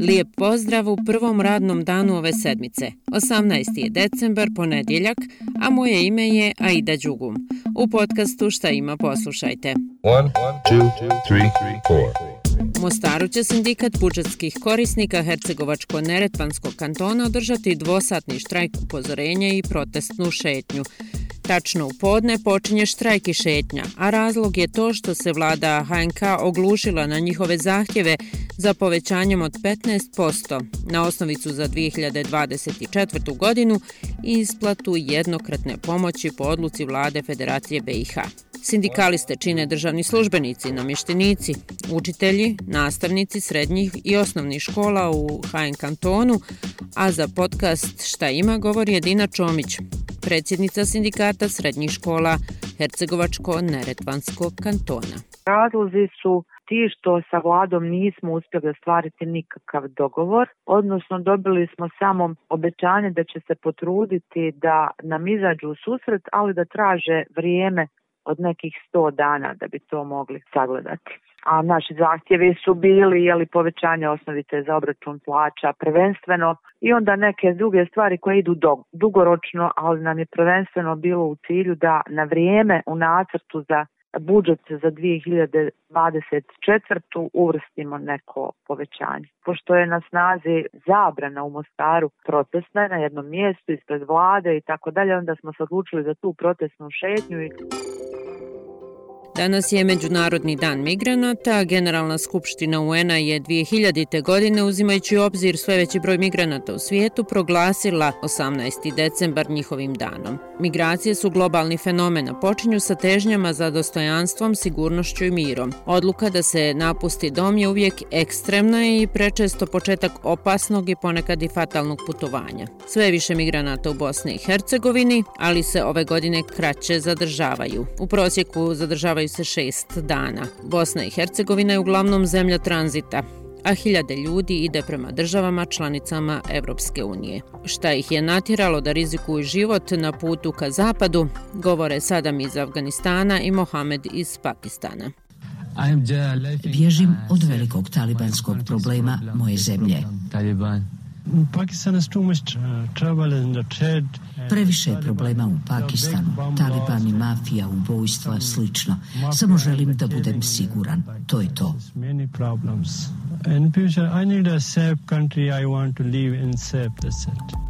Lijep pozdrav u prvom radnom danu ove sedmice. 18. je decembar, ponedjeljak, a moje ime je Aida Đugum. U podcastu Šta ima poslušajte. 1, 2, 3, 4. Mostaru će sindikat budžetskih korisnika Hercegovačko-Neretvanskog kantona održati dvosatni štrajk upozorenja i protestnu šetnju. Tačno u podne počinje štrajk i šetnja, a razlog je to što se vlada HNK oglušila na njihove zahtjeve za povećanjem od 15% na osnovicu za 2024. godinu i isplatu jednokratne pomoći po odluci vlade Federacije BiH. Sindikaliste čine državni službenici, namještenici, učitelji, nastavnici srednjih i osnovnih škola u HN kantonu, a za podcast Šta ima govori Edina Čomić, predsjednica sindikata srednjih škola Hercegovačko-Neretvanskog kantona. Razlozi su ti što sa vladom nismo uspjeli ostvariti nikakav dogovor, odnosno dobili smo samo obećanje da će se potruditi da nam izađu u susret, ali da traže vrijeme od nekih 100 dana da bi to mogli sagledati. A naši zahtjevi su bili jeli, povećanje osnovice za obračun plaća prvenstveno i onda neke druge stvari koje idu do, dugoročno, ali nam je prvenstveno bilo u cilju da na vrijeme u nacrtu za budžet za 2024. uvrstimo neko povećanje. Pošto je na snazi zabrana u Mostaru protestna na jednom mjestu ispred vlade i tako dalje, onda smo se odlučili za tu protestnu šetnju i Danas je Međunarodni dan migranata. Generalna skupština UN-a je 2000. godine, uzimajući u obzir sve veći broj migranata u svijetu, proglasila 18. decembar njihovim danom. Migracije su globalni fenomen, a počinju sa težnjama za dostojanstvom, sigurnošću i mirom. Odluka da se napusti dom je uvijek ekstremna i prečesto početak opasnog i ponekad i fatalnog putovanja. Sve više migranata u Bosni i Hercegovini, ali se ove godine kraće zadržavaju. U prosjeku zadržavaju se šest dana. Bosna i Hercegovina je uglavnom zemlja tranzita, a hiljade ljudi ide prema državama članicama Evropske unije. Šta ih je natjeralo da rizikuju život na putu ka zapadu, govore Sadam iz Afganistana i Mohamed iz Pakistana. Bježim od velikog talibanskog problema moje zemlje. Previše je problema u Pakistanu, talibani, mafija, ubojstva, slično. Samo želim da budem siguran. To je to. In future, I need a safe country. I want to live in safe. That's it.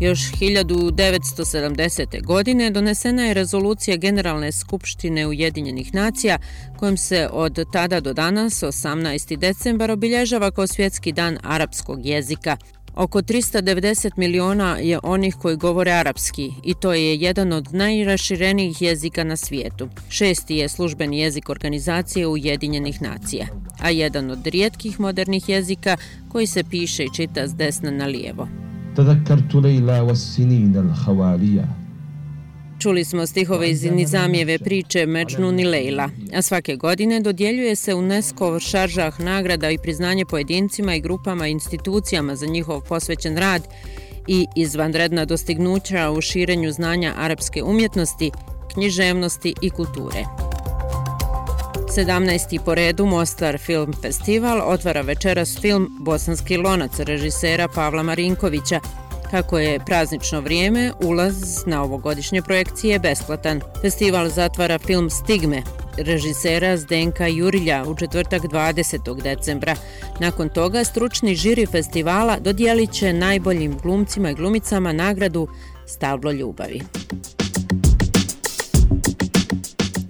Još 1970. godine donesena je rezolucija Generalne skupštine Ujedinjenih nacija kojom se od tada do danas, 18. decembar, obilježava kao svjetski dan arapskog jezika. Oko 390 miliona je onih koji govore arapski i to je jedan od najraširenijih jezika na svijetu. Šesti je službeni jezik organizacije Ujedinjenih nacija, a jedan od rijetkih modernih jezika koji se piše i čita s desna na lijevo. Tadakartu lejla was sinin al. Čuli smo stihove iz Nizamijeve priče Međnun i Lejla, a svake godine dodjeljuje se UNESCO v šaržah nagrada i priznanje pojedincima i grupama i institucijama za njihov posvećen rad i izvanredna dostignuća u širenju znanja arapske umjetnosti, književnosti i kulture. 17. po redu Mostar Film Festival otvara večeras film Bosanski lonac režisera Pavla Marinkovića. Kako je praznično vrijeme, ulaz na ovogodišnje projekcije je besplatan. Festival zatvara film Stigme, režisera Zdenka Jurilja u četvrtak 20. decembra. Nakon toga stručni žiri festivala dodijelit će najboljim glumcima i glumicama nagradu Stablo ljubavi.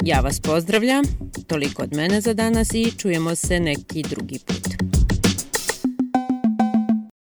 Ja vas pozdravljam, toliko od mene za danas i čujemo se neki drugi put.